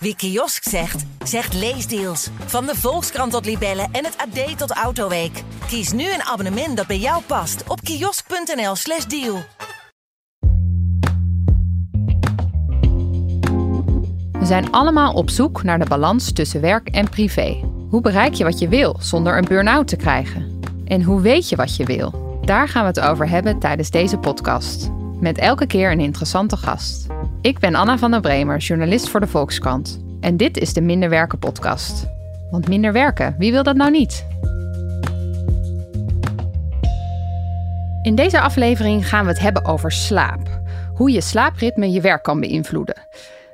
Wie kiosk zegt, zegt leesdeals. Van de Volkskrant tot Libellen en het AD tot Autoweek. Kies nu een abonnement dat bij jou past op kiosk.nl/slash deal. We zijn allemaal op zoek naar de balans tussen werk en privé. Hoe bereik je wat je wil zonder een burn-out te krijgen? En hoe weet je wat je wil? Daar gaan we het over hebben tijdens deze podcast. Met elke keer een interessante gast. Ik ben Anna van der Bremer, journalist voor de Volkskrant. En dit is de Minder Werken podcast. Want minder werken, wie wil dat nou niet? In deze aflevering gaan we het hebben over slaap. Hoe je slaapritme je werk kan beïnvloeden.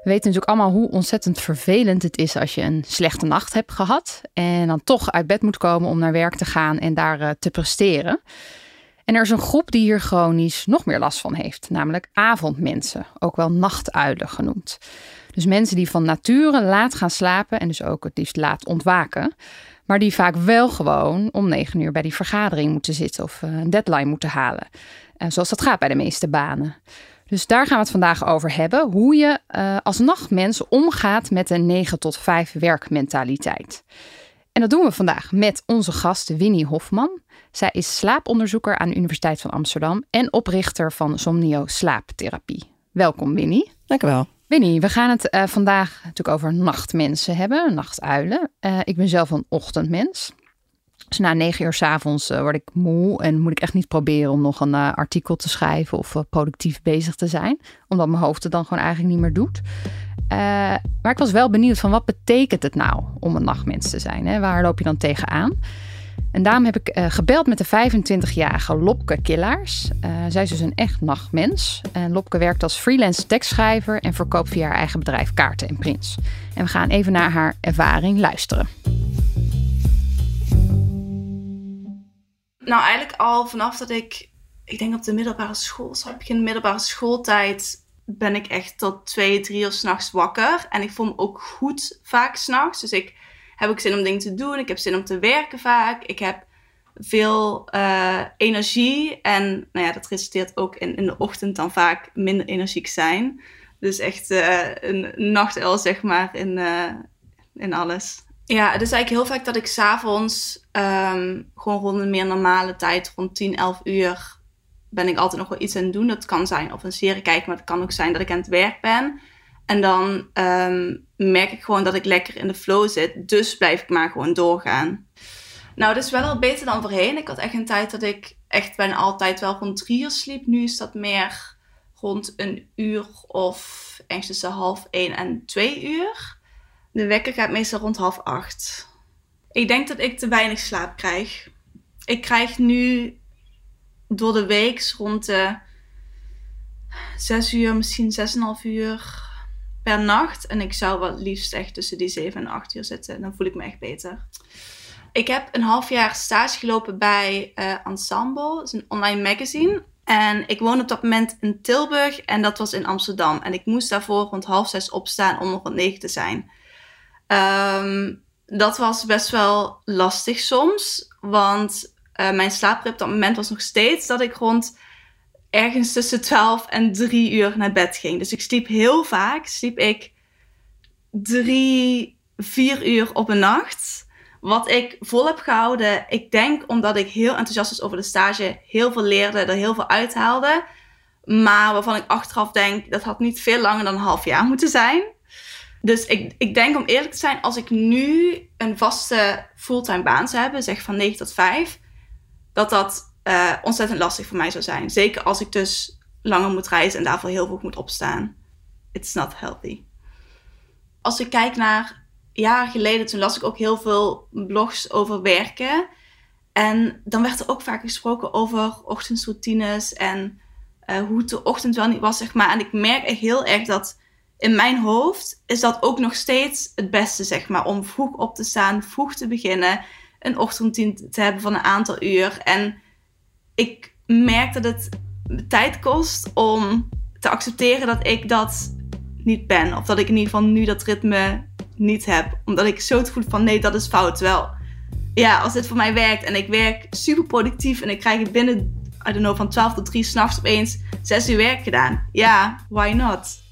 We weten natuurlijk allemaal hoe ontzettend vervelend het is als je een slechte nacht hebt gehad. En dan toch uit bed moet komen om naar werk te gaan en daar uh, te presteren. En er is een groep die hier chronisch nog meer last van heeft, namelijk avondmensen, ook wel nachtuilen genoemd. Dus mensen die van nature laat gaan slapen en dus ook het liefst laat ontwaken, maar die vaak wel gewoon om negen uur bij die vergadering moeten zitten of een deadline moeten halen. Zoals dat gaat bij de meeste banen. Dus daar gaan we het vandaag over hebben. Hoe je uh, als nachtmens omgaat met een 9 tot 5 werkmentaliteit. En dat doen we vandaag met onze gast Winnie Hofman. Zij is slaaponderzoeker aan de Universiteit van Amsterdam en oprichter van Somnio Slaaptherapie. Welkom Winnie. Dank u wel. Winnie, we gaan het uh, vandaag natuurlijk over nachtmensen hebben, nachtuilen. Uh, ik ben zelf een ochtendmens. Dus na negen uur s'avonds uh, word ik moe en moet ik echt niet proberen om nog een artikel te schrijven of productief bezig te zijn. Omdat mijn hoofd het dan gewoon eigenlijk niet meer doet. maar ik was wel benieuwd van wat betekent het nou om een nachtmens te zijn? Hè? Waar loop je dan tegenaan? En daarom heb ik uh, gebeld met de 25-jarige Lopke Killaars. Uh, zij is dus een echt nachtmens. En Lopke werkt als freelance tekstschrijver en verkoopt via haar eigen bedrijf kaarten en prints. En we gaan even naar haar ervaring luisteren. Nou, eigenlijk al vanaf dat ik, ik denk op de middelbare school, zo begin middelbare schooltijd, ben ik echt tot twee, drie uur s'nachts wakker. En ik voel me ook goed vaak s'nachts. Dus ik heb ik zin om dingen te doen. Ik heb zin om te werken vaak. Ik heb veel uh, energie. En nou ja, dat resulteert ook in, in de ochtend dan vaak minder energiek zijn. Dus echt uh, een nachtuil, zeg maar, in, uh, in alles. Ja, het is eigenlijk heel vaak dat ik s'avonds um, gewoon rond een meer normale tijd, rond 10, 11 uur, ben ik altijd nog wel iets aan het doen. Dat kan zijn of een serie kijken, maar het kan ook zijn dat ik aan het werk ben. En dan um, merk ik gewoon dat ik lekker in de flow zit. Dus blijf ik maar gewoon doorgaan. Nou, dat is wel al beter dan voorheen. Ik had echt een tijd dat ik echt bijna altijd wel rond drie uur sliep. Nu is dat meer rond een uur of ergens tussen half één en twee uur. De wekker gaat meestal rond half acht. Ik denk dat ik te weinig slaap krijg. Ik krijg nu door de week rond de zes uur, misschien zes en half uur per nacht. En ik zou wel liefst echt tussen die 7 en 8 uur zitten. Dan voel ik me echt beter. Ik heb een half jaar stage gelopen bij uh, Ensemble. Is een online magazine. En ik woon op dat moment in Tilburg en dat was in Amsterdam. En ik moest daarvoor rond half zes opstaan om nog rond negen te zijn. Um, dat was best wel lastig soms. Want uh, mijn slaapritme op dat moment was nog steeds dat ik rond ergens tussen 12 en 3 uur naar bed ging. Dus ik sliep heel vaak, sliep ik 3, 4 uur op een nacht. Wat ik vol heb gehouden, ik denk omdat ik heel enthousiast was over de stage, heel veel leerde, er heel veel uithaalde. Maar waarvan ik achteraf denk, dat had niet veel langer dan een half jaar moeten zijn. Dus ik, ik denk om eerlijk te zijn, als ik nu een vaste fulltime baan zou hebben, zeg van 9 tot 5, dat dat uh, ontzettend lastig voor mij zou zijn. Zeker als ik dus langer moet reizen en daarvoor heel vroeg moet opstaan. It's not healthy. Als ik kijk naar jaren geleden, toen las ik ook heel veel blogs over werken. En dan werd er ook vaak gesproken over ochtendsroutines en uh, hoe de ochtend wel niet was, zeg maar. En ik merk heel erg dat in mijn hoofd is dat ook nog steeds het beste, zeg maar. Om vroeg op te staan, vroeg te beginnen, een ochtendroutine te hebben van een aantal uur. En ik merk dat het tijd kost om te accepteren dat ik dat niet ben. Of dat ik in ieder geval nu dat ritme niet heb. Omdat ik zo het gevoel van nee, dat is fout. Wel, ja, als dit voor mij werkt en ik werk super productief en ik krijg binnen, I don't know, van 12 tot 3 s'nachts opeens 6 uur werk gedaan. Ja, why not?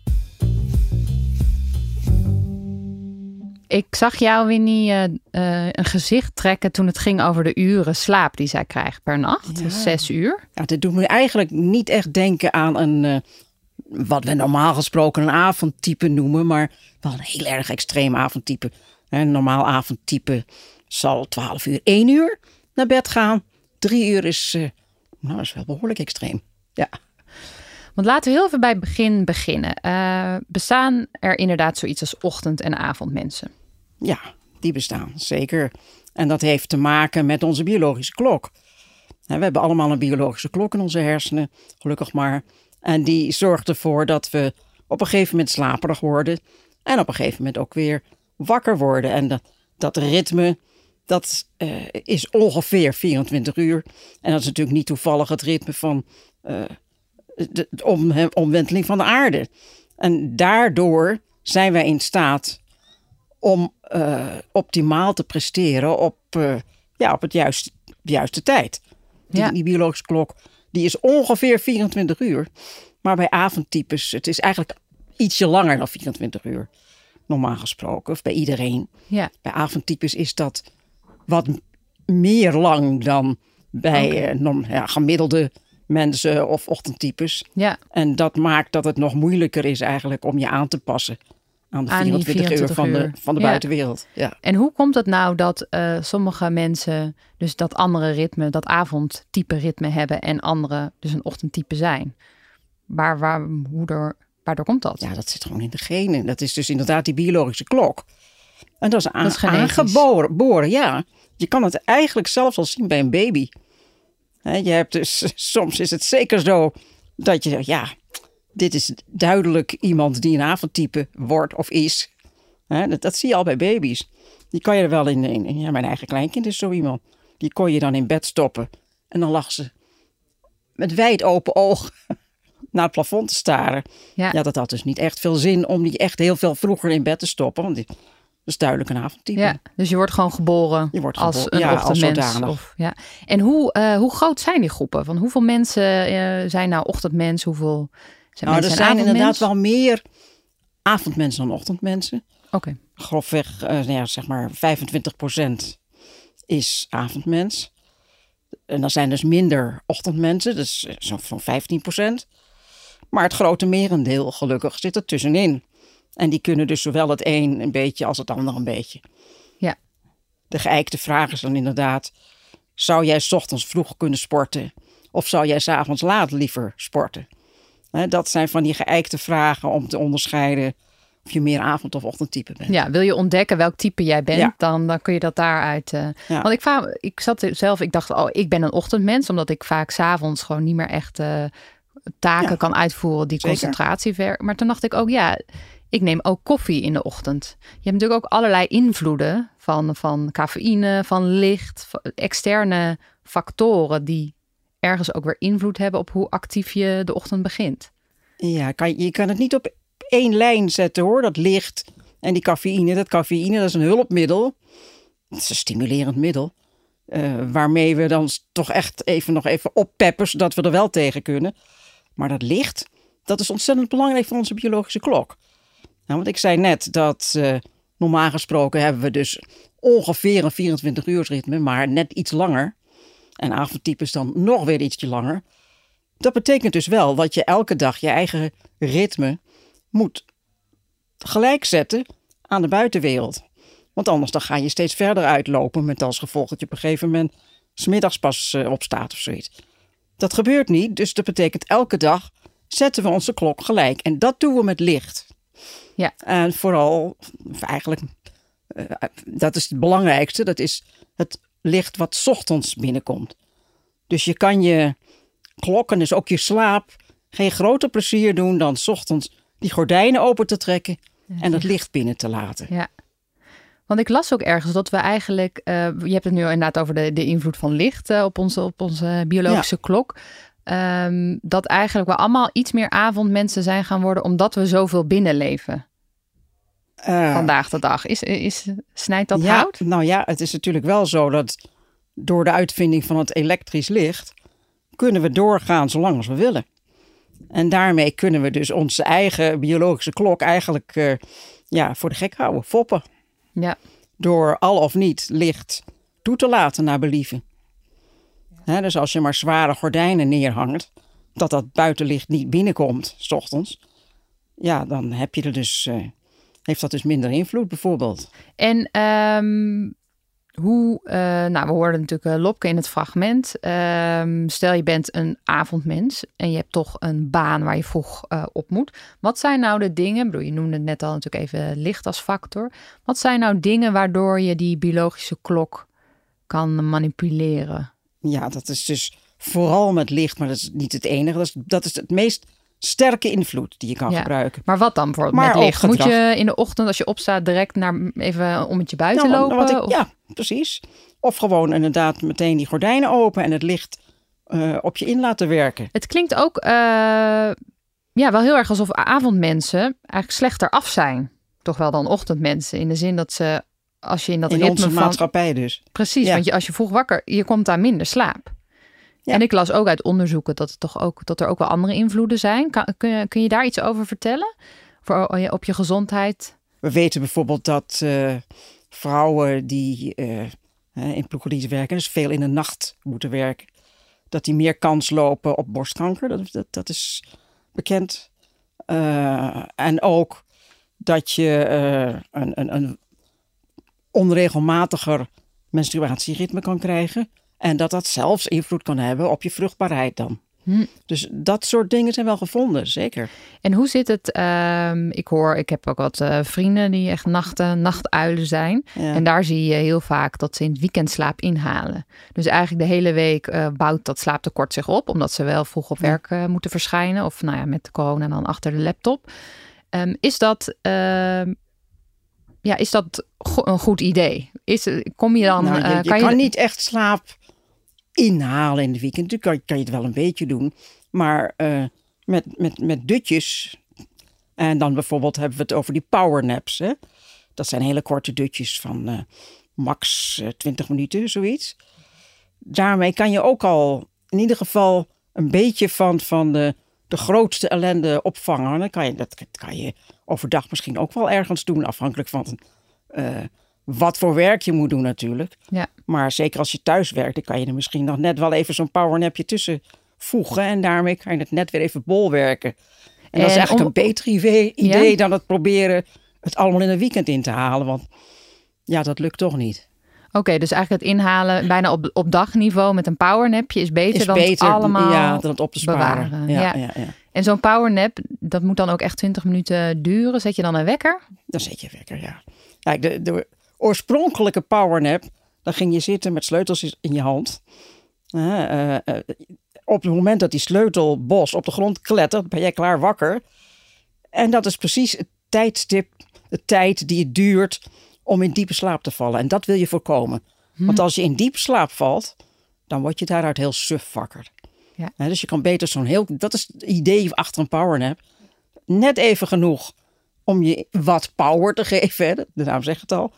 Ik zag jou, Winnie, uh, uh, een gezicht trekken toen het ging over de uren slaap die zij krijgt per nacht. Ja. Dus zes uur. Ja, dit doet me eigenlijk niet echt denken aan een, uh, wat we normaal gesproken een avondtype noemen, maar wel een heel erg extreem avondtype. Een normaal avondtype zal 12 uur, 1 uur naar bed gaan. 3 uur is, nou, is wel behoorlijk extreem. Ja. Want laten we heel even bij het begin beginnen. Uh, bestaan er inderdaad zoiets als ochtend- en avondmensen? Ja, die bestaan, zeker. En dat heeft te maken met onze biologische klok. We hebben allemaal een biologische klok in onze hersenen, gelukkig maar. En die zorgt ervoor dat we op een gegeven moment slaperig worden. En op een gegeven moment ook weer wakker worden. En dat, dat ritme, dat uh, is ongeveer 24 uur. En dat is natuurlijk niet toevallig het ritme van uh, de, de om, omwenteling van de aarde. En daardoor zijn wij in staat om uh, optimaal te presteren op, uh, ja, op het juiste, juiste tijd. Die, Ja. die biologische klok die is ongeveer 24 uur. Maar bij avondtypes, het is eigenlijk ietsje langer dan 24 uur. Normaal gesproken, of bij iedereen. Ja. Bij avondtypes is dat wat meer lang dan bij eh, norm- ja, gemiddelde mensen of ochtendtypes. Ja, En dat maakt dat het nog moeilijker is eigenlijk om je aan te passen aan de Aan die 24, uur 24 van de, van de Ja. buitenwereld. Ja. en hoe komt het nou dat eh, sommige mensen dus dat andere ritme, dat avondtype ritme hebben en anderen dus een ochtendtype zijn? Waar, waar, hoe er, waardoor komt dat? ja, dat zit gewoon in de genen. Dat is dus inderdaad die biologische klok. En dat is, aan, Dat is genetisch. aangeboren, boren, ja. Je kan het eigenlijk zelfs al zien bij een baby. Hè, je hebt dus, soms is het zeker zo dat je zegt, ja, dit is duidelijk iemand die een avondtype wordt of is. Dat, dat zie je al bij baby's. Die kan je er wel in, in, ja, mijn eigen kleinkind is zo iemand. Die kon je dan in bed stoppen. En dan lag ze met wijd open ogen naar het plafond te staren. Ja. Ja, dat had dus niet echt veel zin om die echt heel veel vroeger in bed te stoppen. Want die is duidelijk een avondtype. Ja, dus je wordt gewoon geboren Je wordt als geboren, een ja, als ochtendmens. zodanig. Of, ja. En hoe, eh, hoe groot zijn die groepen? Van hoeveel mensen eh, zijn nou ochtendmens? Hoeveel zijn nou, er zijn inderdaad wel meer avondmensen dan ochtendmensen. Oké, Grofweg, eh, nou ja, zeg maar 25% is avondmens. En dan zijn dus minder ochtendmensen, dus eh, zo van 15%. Maar het grote merendeel, gelukkig, zit er tussenin. En die kunnen dus zowel het een een beetje als het ander een beetje. ja. De geëikte vraag is dan inderdaad: zou jij 's ochtends vroeg kunnen sporten? Of zou jij 's avonds laat liever sporten? Dat zijn van die geëikte vragen om te onderscheiden of je meer avond- of ochtendtype bent. Ja, wil je ontdekken welk type jij bent, Ja. dan, dan kun je dat daaruit. eh Ja. Want ik, ik zat zelf, ik dacht, oh, ik ben een ochtendmens, omdat ik vaak s'avonds gewoon niet meer echt eh, taken Ja. kan uitvoeren die Zeker. concentratie ver. Maar toen dacht ik ook, ja, ik neem ook koffie in de ochtend. Je hebt natuurlijk ook allerlei invloeden van, van cafeïne, van licht, van externe factoren die ergens ook weer invloed hebben op hoe actief je de ochtend begint. Ja, kan, je kan het niet op één lijn zetten hoor, dat licht en die cafeïne. Dat cafeïne dat is een hulpmiddel. Het is een stimulerend middel. eh, waarmee we dan toch echt even nog even oppeppen, zodat we er wel tegen kunnen. Maar dat licht, dat is ontzettend belangrijk voor onze biologische klok. Nou, want ik zei net dat eh, normaal gesproken hebben we dus ongeveer een 24 uur ritme, maar net iets langer. En avondtypes dan nog weer ietsje langer. Dat betekent dus wel dat je elke dag je eigen ritme moet gelijkzetten aan de buitenwereld. Want anders dan ga je steeds verder uitlopen met als gevolg dat je op een gegeven moment smiddags pas eh, opstaat of zoiets. Dat gebeurt niet, dus dat betekent elke dag zetten we onze klok gelijk. En dat doen we met licht. Ja. En vooral, eigenlijk, eh, dat is het belangrijkste, dat is het licht wat 's ochtends binnenkomt. Dus je kan je klok en dus ook je slaap geen groter plezier doen dan 's ochtends die gordijnen open te trekken en het licht binnen te laten. Ja. Want ik las ook ergens dat we eigenlijk, eh, je hebt het nu inderdaad over de, de invloed van licht eh, op, onze, op onze biologische klok. Ehm, dat eigenlijk we allemaal iets meer avondmensen zijn gaan worden omdat we zoveel binnenleven Eh, vandaag de dag. Is, is, snijdt dat ja, hout? Nou ja, het is natuurlijk wel zo dat door de uitvinding van het elektrisch licht kunnen we doorgaan zolang als we willen. En daarmee kunnen we dus onze eigen biologische klok eigenlijk eh, ja, voor de gek houden, foppen. Ja. Door al of niet licht toe te laten naar believen. Dus als je maar zware gordijnen neerhangt, dat dat buitenlicht niet binnenkomt, s ochtends. Ja, dan heb je er dus, eh, heeft dat dus minder invloed bijvoorbeeld. En ehm, hoe, eh, nou, we hoorden natuurlijk uh, Lopke in het fragment. Ehm, stel je bent een avondmens en je hebt toch een baan waar je vroeg eh, op moet. Wat zijn nou de dingen, bedoel, je noemde het net al natuurlijk even licht als factor. Wat zijn nou dingen waardoor je die biologische klok kan manipuleren? Ja, dat is dus vooral met licht, maar dat is niet het enige. Dat is, dat is het meest sterke invloed die je kan Ja. gebruiken. Maar wat dan bijvoorbeeld Maar met licht? Moet je in de ochtend als je opstaat direct naar even om met je buiten Nou, lopen? wat ik- ja, precies. Of gewoon inderdaad meteen die gordijnen open en het licht eh, op je in laten werken. Het klinkt ook eh, ja, wel heel erg alsof avondmensen eigenlijk slechter af zijn. Toch wel dan ochtendmensen. In de zin dat ze, als je in dat In ritme onze van... maatschappij dus. Precies, Ja. want je, als je vroeg wakker, je komt daar minder slaap. Ja. En ik las ook uit onderzoeken dat, het toch ook, dat er ook wel andere invloeden zijn. Kan, kun, je, kun je daar iets over vertellen? Voor, je- op je gezondheid? We weten bijvoorbeeld dat eh, vrouwen die eh, in ploegendienst werken, dus veel in de nacht moeten werken, dat die meer kans lopen op borstkanker. Dat, dat, dat is bekend. Eh, en ook dat je een, een, een onregelmatiger menstruatieritme kan krijgen. En dat dat zelfs invloed kan hebben op je vruchtbaarheid dan. Hm. Dus dat soort dingen zijn wel gevonden, zeker. En hoe zit het? ehm, ik hoor, ik heb ook wat eh, vrienden die echt nachten, nachtuilen zijn. Ja. En daar zie je heel vaak dat ze in het weekend slaap inhalen. Dus eigenlijk de hele week eh, bouwt dat slaaptekort zich op, omdat ze wel vroeg op werk eh, moeten verschijnen. Of nou ja, met corona dan achter de laptop. Ehm, is dat, ehm, ja, is dat go- een goed idee? Is, kom je dan, Nou, je, eh, je kan, niet echt slaap inhalen in de weekend. Natuurlijk kan, je- het wel een beetje doen. Maar eh, met, met, met dutjes. En dan bijvoorbeeld hebben we het over die powernaps. Hè? Dat zijn hele korte dutjes van eh, max eh, 20 minuten, zoiets. Daarmee kan je ook al in ieder geval een beetje van, van de, de grootste ellende opvangen. Dan kan je, dat kan je overdag misschien ook wel ergens doen, afhankelijk van eh, wat voor werk je moet doen natuurlijk. Ja. Maar zeker als je thuis werkt, dan kan je er misschien nog net wel even zo'n powernapje tussen voegen. En daarmee kan je het net weer even bolwerken. En, dat is En eigenlijk om- een beter idee, idee Ja? dan het proberen het allemaal in een weekend in te halen. Want ja, dat lukt toch niet. Oké, dus eigenlijk het inhalen bijna op, op dagniveau met een powernapje is beter Is dan beter het allemaal ja, dan het op te sparen. bewaren. Ja, Ja. ja. Ja, En zo'n powernap, dat moet dan ook echt 20 minuten duren. Zet je dan een wekker? Dan zet je wekker, ja. Kijk, de, de oorspronkelijke powernap, dan ging je zitten met sleutels in je hand. Eh, eh, op het moment dat die sleutelbos op de grond klettert, ben jij klaar wakker. En dat is precies het tijdstip, de tijd die het duurt om in diepe slaap te vallen. En dat wil je voorkomen. Want als je in diepe slaap valt, dan word je daaruit heel suf wakker. Ja. Dus je kan beter zo'n heel, dat is het idee achter een powernap. Net even genoeg om je wat power te geven, hè, de naam zegt het al.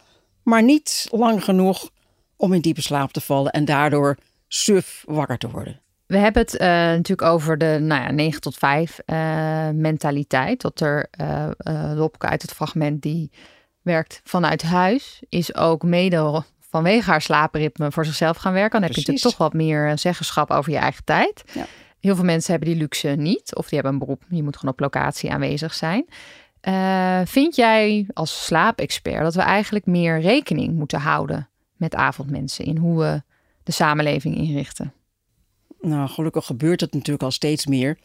Maar niet lang genoeg om in diepe slaap te vallen en daardoor suf wakker te worden. We hebben het eh, natuurlijk over de nou ja, 9 tot 5 eh, mentaliteit. Dat er eh, Lopke uit het fragment die werkt vanuit huis, is ook mede vanwege haar slaapritme voor zichzelf gaan werken. Dan heb je natuurlijk toch wat meer zeggenschap over je eigen tijd. Ja. Heel veel mensen hebben die luxe niet, of die hebben een beroep, je moet gewoon op locatie aanwezig zijn. Eh, vind jij als slaapexpert dat we eigenlijk meer rekening moeten houden met avondmensen in hoe we de samenleving inrichten? Nou, gelukkig gebeurt het natuurlijk al steeds meer.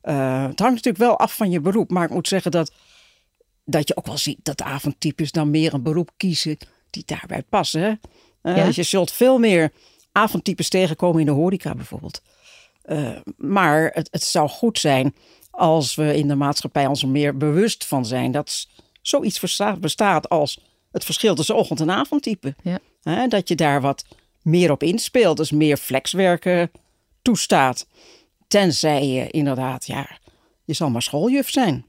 Eh, het hangt natuurlijk wel af van je beroep. Maar ik moet zeggen dat, dat je ook wel ziet dat avondtypes dan meer een beroep kiezen die daarbij passen. Hè? Eh, Ja? je zult veel meer avondtypes tegenkomen in de horeca bijvoorbeeld. Maar het, het zou goed zijn als we in de maatschappij ons er meer bewust van zijn dat zoiets bestaat als het verschil tussen ochtend- en avondtype. Ja. Dat je daar wat meer op inspeelt, dus meer flexwerken toestaat. Tenzij je inderdaad, ja, je zal maar schooljuf zijn.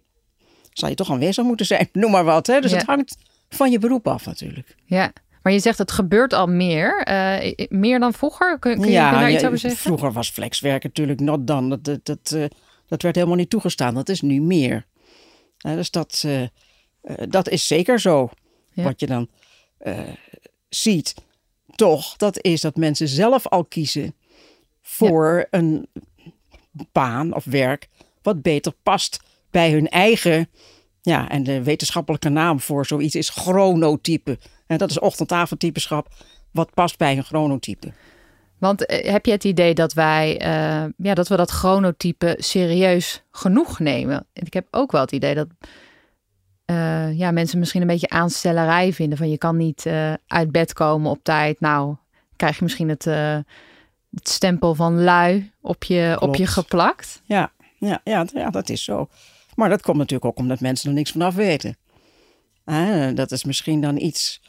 Zal je toch aanwezig moeten zijn, noem maar wat. Hè? Dus Ja. het hangt van je beroep af natuurlijk. Ja, maar je zegt het gebeurt al meer. eh, meer dan vroeger? Kun, kun je, kun je daar iets over zeggen? vroeger was flexwerk natuurlijk not done. Dat, dat, dat, eh, dat werd helemaal niet toegestaan. Dat is nu meer. Dus dat, eh, eh, dat is zeker zo. Ja. Wat je dan eh, ziet, toch, dat is dat mensen zelf al kiezen voor een baan of werk wat beter past bij hun eigen, ja, en de wetenschappelijke naam voor zoiets is chronotype. En dat is ochtend-avondtypeschap, wat past bij een chronotype. Want eh, heb je het idee dat wij, eh, ja, dat we dat chronotype serieus genoeg nemen? Ik heb ook wel het idee dat eh, ja, mensen misschien een beetje aanstellerij vinden. Van je kan niet uit bed komen op tijd. Nou, krijg je misschien het, het stempel van lui op je, op je geplakt. Ja, ja, ja, ja, dat is zo. Maar dat komt natuurlijk ook omdat mensen er niks vanaf weten. dat is misschien dan iets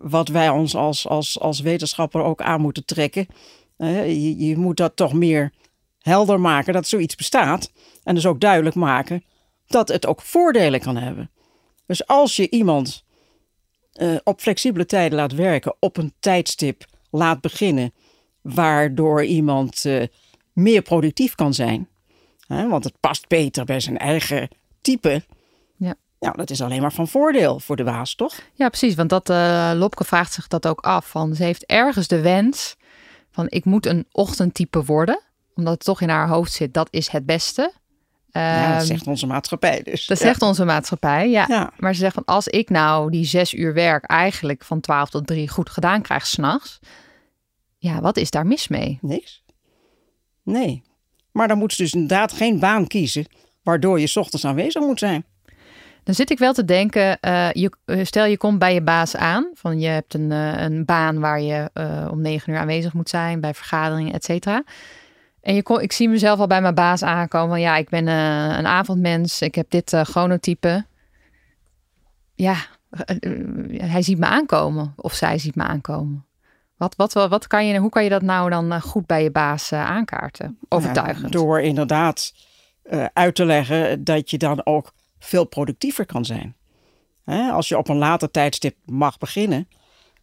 wat wij ons als, als, als wetenschapper ook aan moeten trekken. je, je moet dat toch meer helder maken dat zoiets bestaat. En dus ook duidelijk maken dat het ook voordelen kan hebben. Dus als je iemand uh, op flexibele tijden laat werken, op een tijdstip laat beginnen, waardoor iemand uh, meer productief kan zijn, hè, want het past beter bij zijn eigen type, nou, dat is alleen maar van voordeel voor de baas, toch? Ja, precies. Want dat, uh, Lopke vraagt zich dat ook af. Van, ze heeft ergens de wens van ik moet een ochtendtype worden. Omdat het toch in haar hoofd zit, dat is het beste. ja, dat ehm, zegt onze maatschappij dus. Dat zegt onze maatschappij, ja. ja. Maar ze zegt van als ik nou die zes uur werk eigenlijk van 12 tot 3 goed gedaan krijg s'nachts. Ja, wat is daar mis mee? Niks. Nee. Maar dan moet ze dus inderdaad geen baan kiezen waardoor je s ochtends aanwezig moet zijn. Dan zit ik wel te denken, uh, je, eh, stel je komt bij je baas aan, van je hebt een, uh, een baan waar je uh, om negen uur aanwezig moet zijn, bij vergaderingen, et cetera. En je kon, ik zie mezelf al bij mijn baas aankomen van ja, ik ben een avondmens, ik heb dit chronotype. Ja, hij ziet me aankomen of zij ziet me aankomen. Wat, wat, wat kan je, hoe kan je dat nou dan goed bij je baas aankaarten? Overtuigend. Ja, door inderdaad uit te leggen dat je dan ook veel productiever kan zijn. als je op een later tijdstip mag beginnen,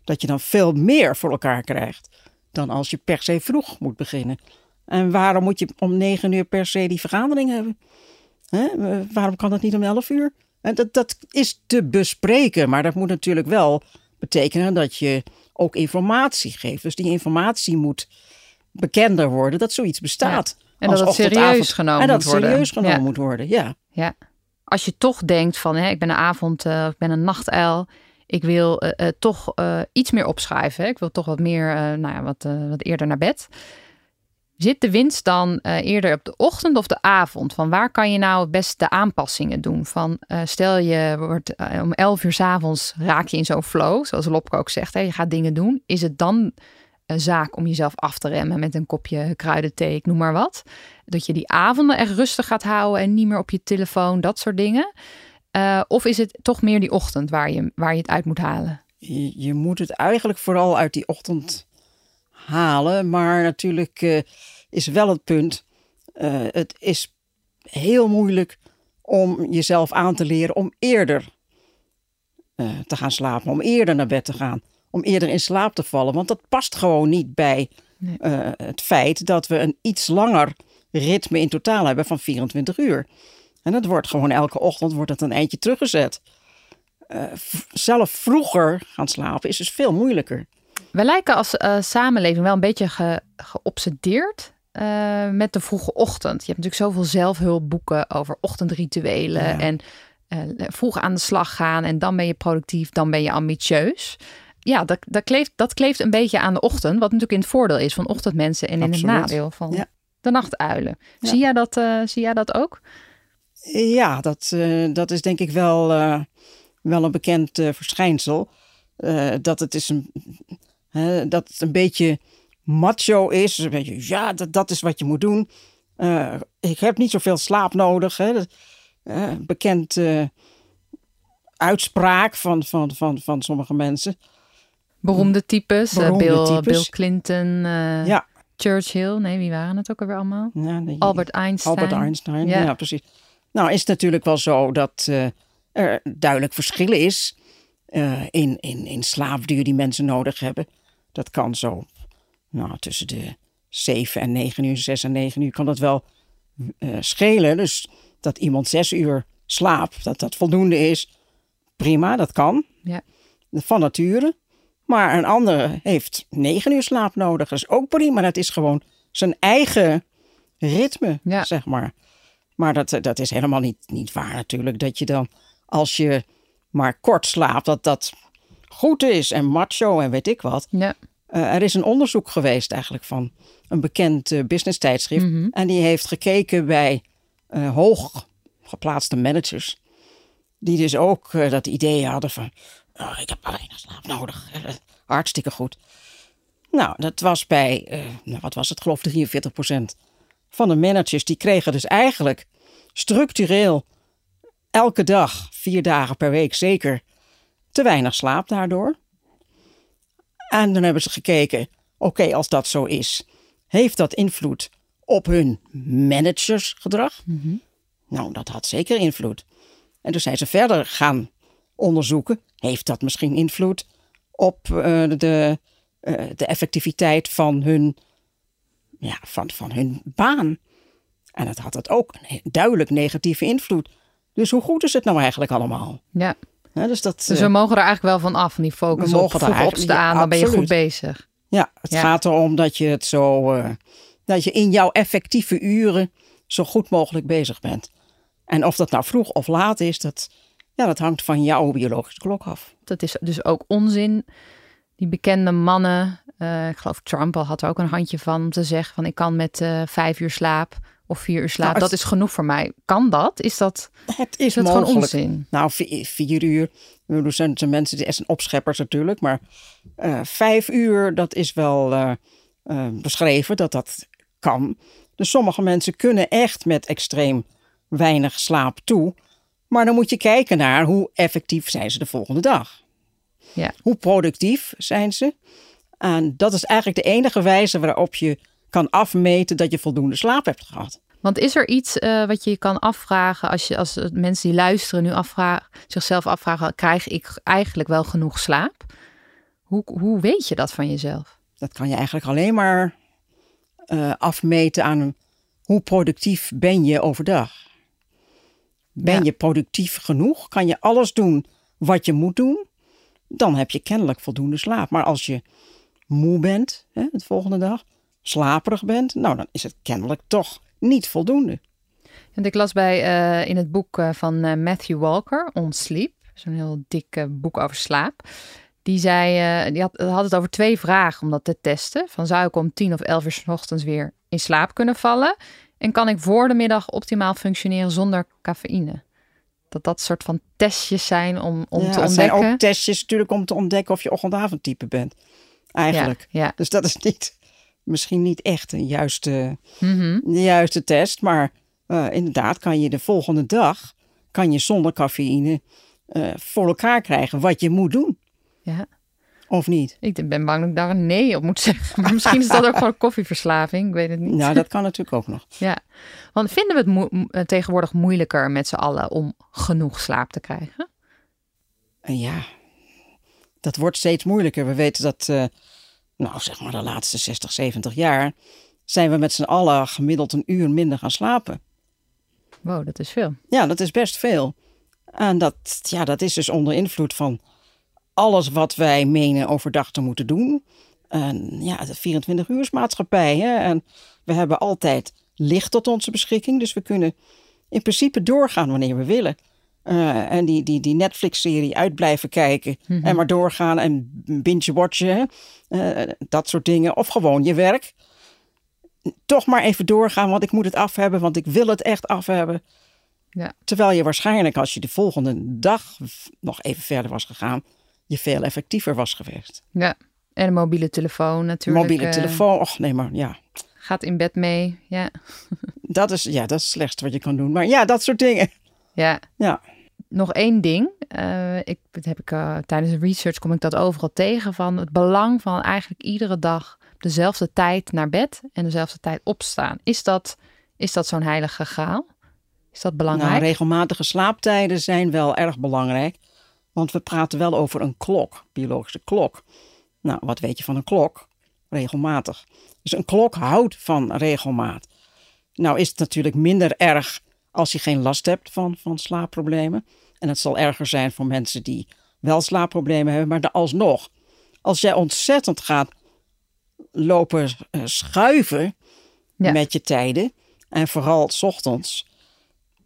dat je dan veel meer voor elkaar krijgt dan als je per se vroeg moet beginnen. En waarom moet je om negen uur per se die vergadering hebben? waarom kan dat niet om elf uur? En dat, dat is te bespreken, maar dat moet natuurlijk wel betekenen dat je ook informatie geeft. Dus die informatie moet bekender worden dat zoiets bestaat. En dat het serieus genomen en dat het serieus genomen moet worden. Ja. ja als je toch denkt van hè, ik ben een avond, uh, ik ben een nachtuil. Ik wil uh, uh, toch iets meer opschrijven. Hè. Ik wil toch wat meer, nou ja, wat, wat eerder naar bed. Zit de winst dan eerder op de ochtend of de avond? Van waar kan je nou het beste de aanpassingen doen? Van stel je wordt om 11 uur s avonds raak je in zo'n flow, zoals Lopke ook zegt. Hè, je gaat dingen doen. Is het dan zaak om jezelf af te remmen met een kopje kruidenthee, ik noem maar wat. Dat je die avonden echt rustig gaat houden en niet meer op je telefoon, dat soort dingen. Uh, of is het toch meer die ochtend waar je, waar je het uit moet halen? Je, je moet het eigenlijk vooral uit die ochtend halen. Maar natuurlijk uh, is wel het punt. Uh, het is heel moeilijk om jezelf aan te leren om eerder te gaan slapen, om eerder naar bed te gaan om eerder in slaap te vallen. Want dat past gewoon niet bij eh, het feit dat we een iets langer ritme in totaal hebben van 24 uur. En dat wordt gewoon elke ochtend wordt het een eindje teruggezet. Uh, zelf vroeger gaan slapen is dus veel moeilijker. We lijken als uh, samenleving wel een beetje ge, geobsedeerd met de vroege ochtend. Je hebt natuurlijk zoveel zelfhulpboeken over ochtendrituelen en vroeg aan de slag gaan en dan ben je productief, dan ben je ambitieus ja, dat, dat, kleeft, dat kleeft een beetje aan de ochtend. Wat natuurlijk in het voordeel is van ochtendmensen en in het nadeel van de nachtuilen. Zie, jij dat, uh, zie jij dat ook? Ja, dat, uh, dat is denk ik wel, uh, wel een bekend verschijnsel. dat het is een, dat het een beetje macho is. Een beetje, ja, dat, dat is wat je moet doen. ik heb niet zoveel slaap nodig. Hè. bekend uitspraak van, van, van, van sommige mensen. Beroemde types. Eh, Bill, Bill Clinton. Uh, ja. Churchill. Nee, wie waren het ook alweer allemaal? Ja, Albert Einstein. Albert Einstein, ja. precies. Nou, is het natuurlijk wel zo dat uh, er duidelijk verschillen is in, in, in slaapduur die mensen nodig hebben. Dat kan zo nou, tussen de 7 en 9 uur, 6 en 9 uur kan dat wel schelen. Dus dat iemand 6 uur slaapt, dat dat voldoende is, prima, dat kan. Ja. van nature. Maar een andere heeft negen uur slaap nodig. Dat is ook prima. Dat is gewoon zijn eigen ritme, Ja. zeg maar. Maar dat, dat is helemaal niet, niet waar natuurlijk. Dat je dan, als je maar kort slaapt, dat dat goed is en macho en weet ik wat. Ja. Eh, er is een onderzoek geweest eigenlijk van een bekend eh, business tijdschrift. Mhm. En die heeft gekeken bij eh hoog geplaatste managers. Die dus ook dat idee hadden van, oh, ik heb maar weinig slaap nodig. Hartstikke goed. Nou, dat was bij, eh, nou, wat was het, geloof 43% van de managers. Die kregen dus eigenlijk structureel elke dag, vier dagen per week zeker, te weinig slaap daardoor. En dan hebben ze gekeken, oké, als dat zo is, heeft dat invloed op hun managersgedrag? Nou, dat had zeker invloed. En toen zijn ze verder gaan onderzoeken, heeft dat misschien invloed op eh, de, eh, de effectiviteit van hun, ja, van, van hun baan? En dat had het ook een duidelijk negatieve invloed. Dus hoe goed is het nou eigenlijk allemaal? ja. Dus dat, Dus eh, we mogen er eigenlijk wel van af, van die focus We op mogen er vroeg eigenlijk- opstaan, ja, dan ben je goed bezig. Ja, het Ja. gaat erom dat je het zo. eh, dat je in jouw effectieve uren zo goed mogelijk bezig bent. En of dat nou vroeg of laat is, dat, ja, dat hangt van jouw biologische klok af. Dat is dus ook onzin. Die bekende mannen, eh, ik geloof Trump al had er ook een handje van om te zeggen van ik kan met eh, vijf uur slaap of vier uur slaap. Nou, dat is genoeg voor mij. Kan dat? Is dat, Het is is dat mogelijk. gewoon onzin? Nou, vier, vier uur. Er zijn, zijn mensen die zijn opscheppers natuurlijk. Maar eh, vijf uur, dat is wel beschreven dat dat kan. Dus sommige mensen kunnen echt met extreem weinig slaap toe. Maar dan moet je kijken naar hoe effectief zijn ze de volgende dag. Ja. Hoe productief zijn ze? En dat is eigenlijk de enige wijze waarop je kan afmeten dat je voldoende slaap hebt gehad. Want is er iets eh, wat je je kan afvragen als, je, als mensen die luisteren nu afvragen, zichzelf afvragen, krijg ik eigenlijk wel genoeg slaap? Hoe, hoe weet je dat van jezelf? Dat kan je eigenlijk alleen maar eh, afmeten aan hoe productief ben je overdag. Ben Ja. je productief genoeg? Kan je alles doen wat je moet doen? Dan heb je kennelijk voldoende slaap. Maar als je moe bent hè, de volgende dag, slaperig bent, nou dan is het kennelijk toch niet voldoende. Want ik las bij eh, in het boek eh, van eh, Matthew Walker, On Sleep, zo'n heel dik boek over slaap. Die zei, die had, had het over twee vragen om dat te testen. Van zou ik om tien of elf uur 's ochtends weer in slaap kunnen vallen? En kan ik voor de middag optimaal functioneren zonder cafeïne? Dat dat soort van testjes zijn om, om Ja, te het zijn ontdekken. ook testjes natuurlijk om te ontdekken of je ochtendavondtype bent. Eigenlijk. Ja, ja. Dus dat is niet, misschien niet echt een juiste, Mhm. de juiste test. Maar eh, inderdaad kan je de volgende dag kan je zonder cafeïne eh, voor elkaar krijgen wat je moet doen. ja. Of niet? Ik ben bang dat ik daar een nee op moet zeggen. Maar misschien is dat ook gewoon koffieverslaving. Ik weet het niet. Nou, dat kan natuurlijk ook nog. Ja, want vinden we het eh, tegenwoordig moeilijker met z'n allen om genoeg slaap te krijgen? En ja, dat wordt steeds moeilijker. We weten dat, eh, nou zeg maar de laatste 60, 70 jaar... zijn we met z'n allen gemiddeld een uur minder gaan slapen. Wow, dat is veel. Ja, dat is best veel. En dat, ja, dat is dus onder invloed van alles wat wij menen overdag te moeten doen. En ja, de 24 uur maatschappij. Hè? En we hebben altijd licht tot onze beschikking. Dus we kunnen in principe doorgaan wanneer we willen. Eh, en die, die, die Netflix-serie uit blijven kijken. En maar doorgaan en binge-watchen. Eh, dat soort dingen. Of gewoon je werk. Toch maar even doorgaan, want ik moet het af hebben. Want ik wil het echt af hebben. Ja. Terwijl je waarschijnlijk als je de volgende dag nog even verder was gegaan, je veel effectiever was geweest. Ja, en een mobiele telefoon natuurlijk. Mobiele eh, telefoon, och nee maar ja. gaat in bed mee. Ja, Dat is, ja, dat is het slechtste wat je kan doen. Maar ja, dat soort dingen. ja. Ja, Nog één ding. Eh, ik, dat heb ik, eh, tijdens de research kom ik dat overal tegen. Van het belang van eigenlijk iedere dag dezelfde tijd naar bed en dezelfde tijd opstaan. Is dat, is dat zo'n heilige graal? Is dat belangrijk? nou, regelmatige slaaptijden zijn wel erg belangrijk. Want we praten wel over een klok, biologische klok. Nou, wat weet je van een klok? Regelmatig. Dus een klok houdt van regelmaat. Nou is het natuurlijk minder erg als je geen last hebt van, van slaapproblemen. En het zal erger zijn voor mensen die wel slaapproblemen hebben, maar alsnog. Als jij ontzettend gaat lopen eh, schuiven Ja. met je tijden, en vooral 's ochtends,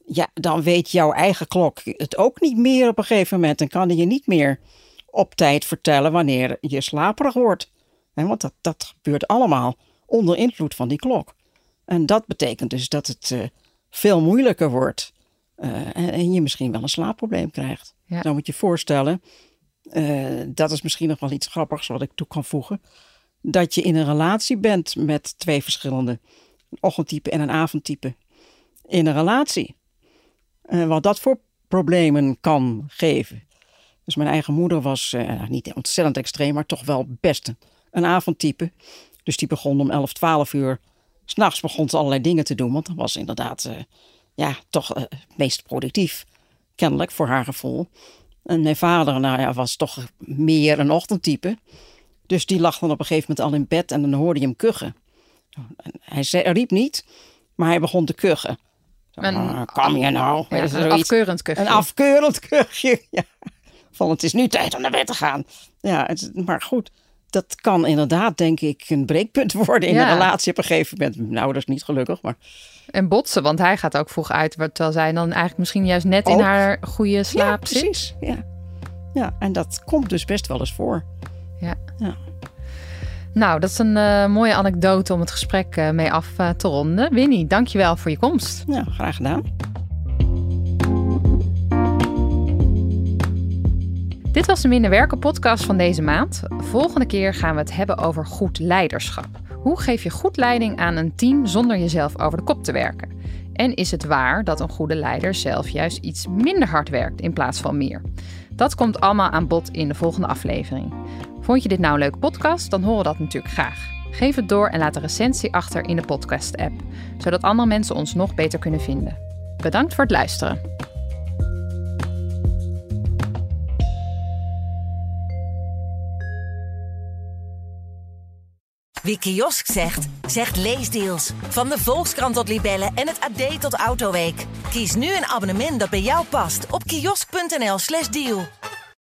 ja, dan weet jouw eigen klok het ook niet meer op een gegeven moment. En kan die je niet meer op tijd vertellen wanneer je slaperig wordt. Want dat, dat gebeurt allemaal onder invloed van die klok. En dat betekent dus dat het eh, veel moeilijker wordt. eh, en, je misschien wel een slaapprobleem krijgt. Ja. Zo moet je je voorstellen. eh, dat is misschien nog wel iets grappigs wat ik toe kan voegen. Dat je in een relatie bent met twee verschillende een ochtendtype en een avondtype. In een relatie. Eh, wat dat voor problemen kan geven. Dus mijn eigen moeder was eh, niet ontzettend extreem, maar toch wel best een, avondtype. Dus die begon om 11, 12 uur. S'nachts begon ze allerlei dingen te doen, want dat was inderdaad eh, ja, toch het meest productief. Kennelijk voor haar gevoel. En mijn vader nou ja, was toch meer een ochtendtype. Dus die lag dan op een gegeven moment al in bed en dan hoorde je hem kuchen. En hij, hij riep niet, maar hij begon te kuchen. Zo, Een- "Ah, Kom je nou? Ja, een zoiets. afkeurend kuchje. Een afkeurend kuchje. Ja. Van het is nu tijd om naar bed te gaan. Ja, het, maar goed. Dat kan inderdaad, denk ik, een breekpunt worden in Ja. een relatie op een gegeven moment. Nou, dat is niet gelukkig, maar En botsen, want hij gaat ook vroeg uit, terwijl zij dan eigenlijk misschien juist net in haar goede slaap ja, zit. precies. Ja. ja, en dat komt dus best wel eens voor. Ja. Ja. Nou, dat is een eh, mooie anekdote om het gesprek eh, mee af eh, te ronden. Winnie, dankjewel voor je komst. Ja, graag gedaan. Dit was de Minder Werken podcast van deze maand. Volgende keer gaan we het hebben over goed leiderschap. Hoe geef je goed leiding aan een team zonder jezelf over de kop te werken? En is het waar dat een goede leider zelf juist iets minder hard werkt in plaats van meer? Dat komt allemaal aan bod in de volgende aflevering. Vond je dit nou een leuke podcast? Dan horen we dat natuurlijk graag. Geef het door en laat een recensie achter in de podcast-app, zodat andere mensen ons nog beter kunnen vinden. Bedankt voor het luisteren. Wie kiosk zegt, zegt leesdeals. Van de Volkskrant tot Libellen en het AD tot Autoweek. Kies nu een abonnement dat bij jou past op kiosk.nl/slash deal.